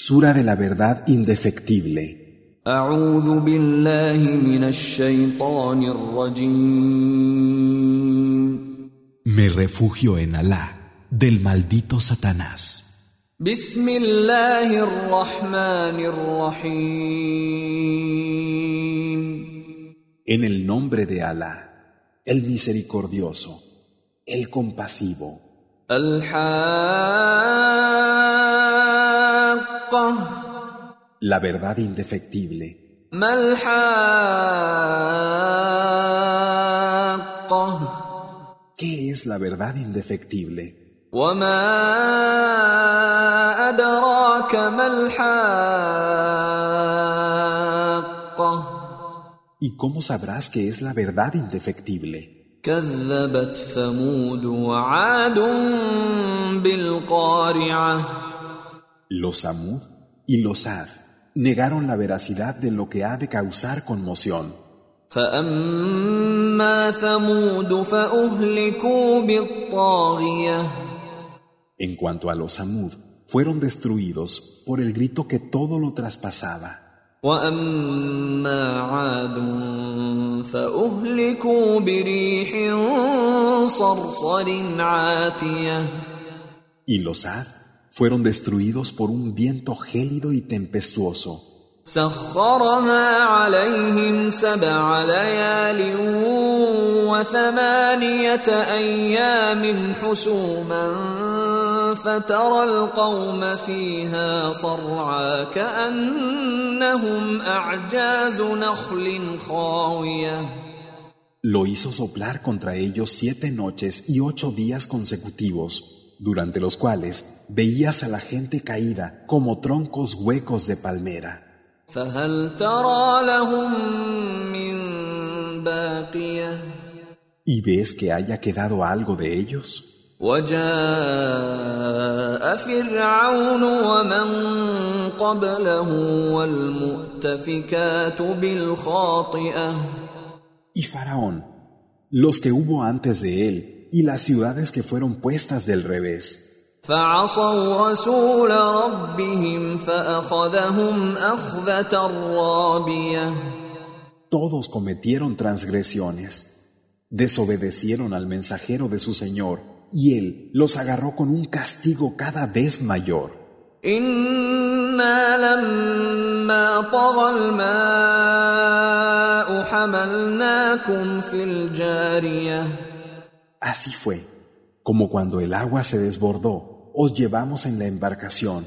Sura de la verdad indefectible. أعوذ بالله من الشيطان الرجيم Me refugio en Alá, del maldito Satanás. بسم الله الرحمن الرحيم En el nombre de Alá, el misericordioso, el compasivo. الحاقة La verdad indefectible. ما الحاقة ¿Qué es la verdad indefectible? وما أدراك ما الحاقة ¿Y cómo sabrás que es la verdad indefectible? كذبت ثمود وعاد بالقارعة Los Samud y los Ad negaron la veracidad de lo que ha de causar conmoción. فأما ثمود فأهلكوا بالطاغية En cuanto a los Samud, fueron destruidos por el grito que todo lo traspasaba. وأما عاد فأهلكوا بريح صرصر عاتية Y los Ad fueron destruidos por un viento gélido y tempestuoso. سخرها عليهم سبع ليال وثمانية أيام حسوما فترى القوم فيها صرعى كأنهم أعجاز نخل خاوية Lo hizo soplar contra ellos siete noches y ocho días consecutivos, durante los cuales veías a la gente caída como troncos huecos de palmera. فهل ترى لهم من باقيه ¿Y ves que haya quedado algo de ellos? وجاء فرعون ومن قبله والمؤتفكات بالخاطئه Y Faraón, los que hubo antes de él, y las ciudades que fueron puestas del revés. Todos cometieron transgresiones, desobedecieron al mensajero de su Señor, y él los agarró con un castigo cada vez mayor. Así fue, como cuando el agua se desbordó, os llevamos en la embarcación,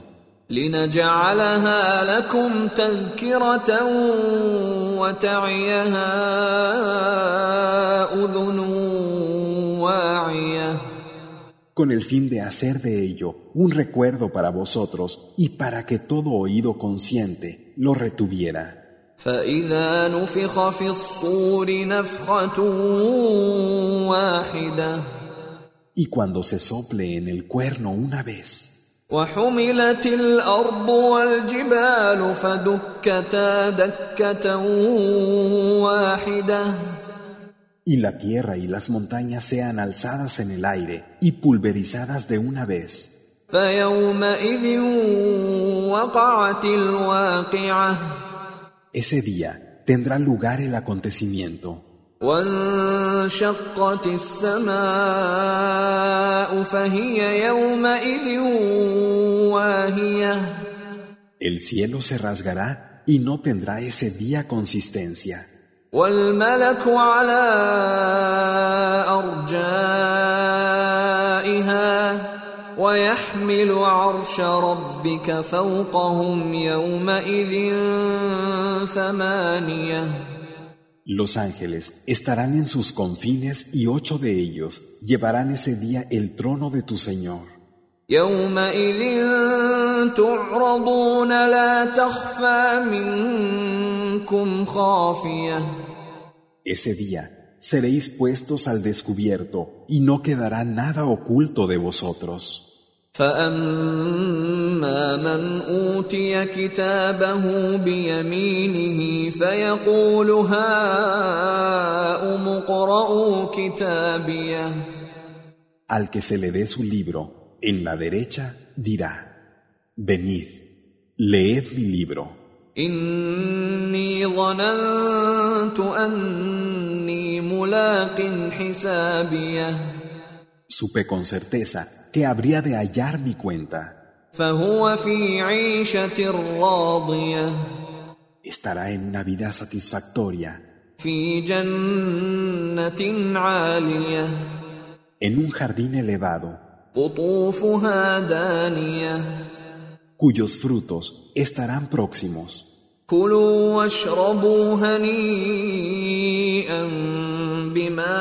لنجعلها لكم تذكرة وتعيها أذن واعية con el fin de hacer de ello un recuerdo para vosotros y para que todo oído consciente lo retuviera. فإذا نفخ في الصور نفخة واحدة Y cuando se sople en el cuerno una vez, وحملت الأرض والجبال فدكتا دكة واحدة y la tierra y las montañas sean alzadas en el aire y pulverizadas de una vez, فيومئذ وقعت الواقعة ese día tendrá lugar el acontecimiento. وانشقت السماء فهي يومئذ واهية El cielo se rasgará y no tendrá ese día consistencia. والملك على أرجائها ويحمل عرش ربك فوقهم يومئذ ثمانية Los ángeles estarán en sus confines y ocho de ellos llevarán ese día el trono de tu Señor. يومئذ تعرضون لا تخفى منكم خافية Ese día seréis puestos al descubierto y no quedará nada oculto de vosotros. فأما من أوتي كتابه بيمينه فيقول هاؤم اقرءوا كتابيه Al que se le dé su libro en la derecha dirá, venid, Leed mi libro. إني ظننت أني ملاق حسابيه Supe con certeza que habría de hallar mi cuenta. فهو في عيشة راضية Estará en una vida satisfactoria, في جنة عالية en un jardín elevado, قطوفها دانية cuyos frutos estarán próximos. كلوا واشربوا هنيئا بما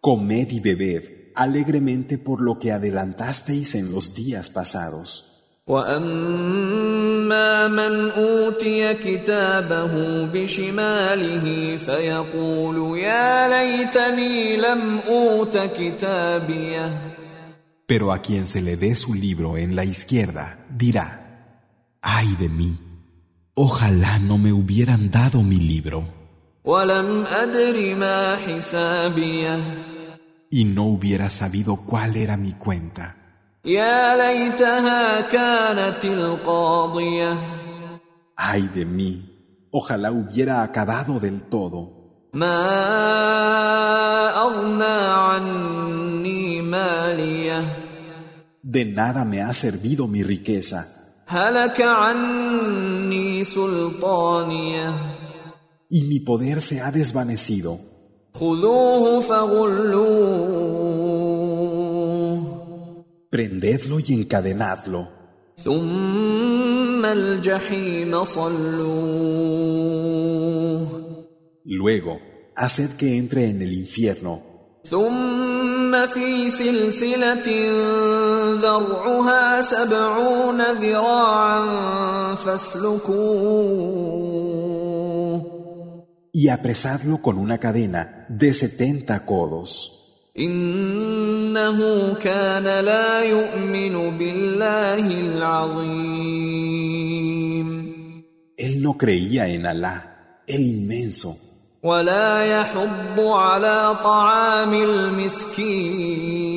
Comed y bebed alegremente por lo que adelantasteis en los días pasados. واما من اوتي كتابه بشماله فيقول يا ليتني لم اوت كتابيه Pero a quien se le dé su libro en la izquierda, dirá, ay de mí, Ojalá no me hubieran dado mi libro. Y no hubiera sabido cuál era mi cuenta. Ay de mí, ojalá hubiera acabado del todo. De nada me ha servido mi riqueza. Y mi poder se ha desvanecido. Prendedlo y encadenadlo. Luego, haced que entre en el infierno. ثم في سلسلة ذرعها سبعون ذراعا فاسلكوه y apresadlo con una cadena de setenta codos. إنه كان لا يؤمن بالله العظيم Él no creía en Alá, el inmenso, ولا يحض على طعام المسكين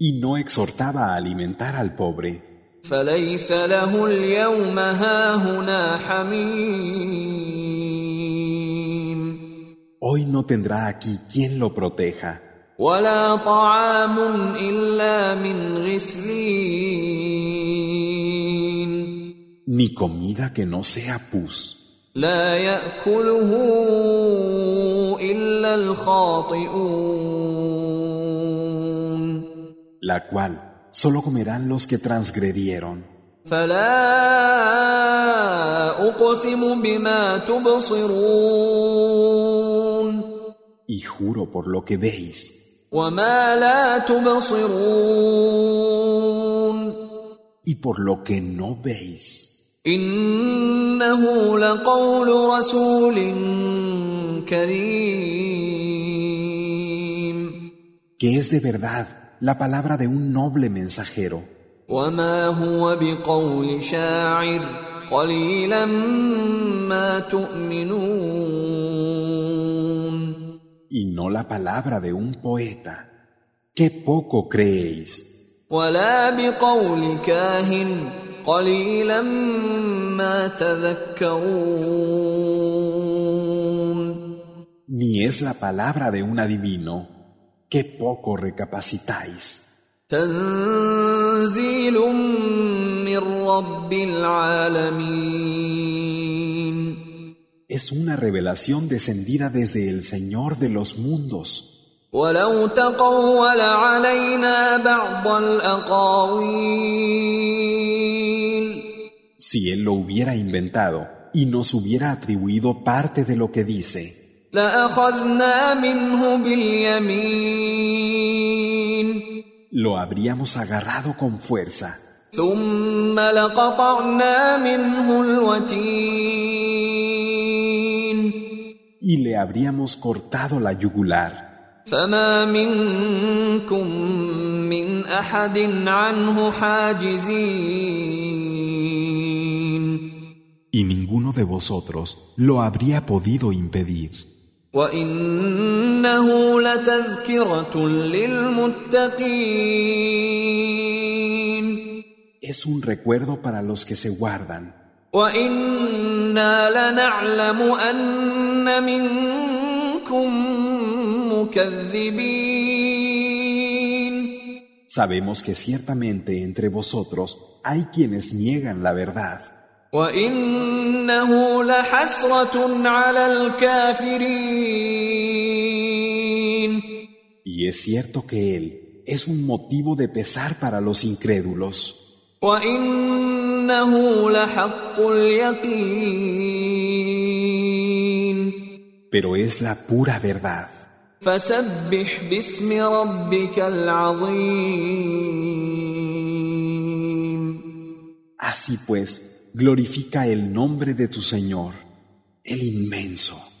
y no exhortaba a alimentar al pobre. فليس له اليوم هاهنا حميم Hoy no tendrá aquí quien lo proteja, ولا طعام الا من غسلين ni comida que no sea pus, لا ياكله الا الخاطئون la cual solo comerán los que transgredieron. فلا اقسم بما تبصرون Y juro por lo que veis, وما لا تبصرون y por lo que no veis, انه لقول رسول كريم que es de verdad la palabra de un noble mensajero, وما هو بقول شاعر قليلا ما تؤمنون y no la palabra de un poeta. ¡Qué poco creéis! ولا بقول كاهن قليلا ما تذكرون Ni es la palabra de un adivino. ¡Qué poco recapacitáis! تنزيل من رب العالمين Es una revelación descendida desde el Señor de los mundos. ولو تقول علينا بعض الأقاويل Si Él lo hubiera inventado y nos hubiera atribuido parte de lo que dice, لأخذنا منه باليمين lo habríamos agarrado con fuerza ثم لقطعنا منه الوتين y le habríamos cortado la yugular. فما منكم من أحد عنه حاجزين ninguno de vosotros lo habría podido impedir. Es un recuerdo para los que se guardan. Sabemos que ciertamente entre vosotros hay quienes niegan la verdad. وإنه لحسرة على الكافرين Y es cierto que Él es un motivo de pesar para los incrédulos. وإنه لحق اليقين Pero es la pura verdad. فسبح باسم ربك العظيم Así pues, glorifica el nombre de tu Señor, el inmenso.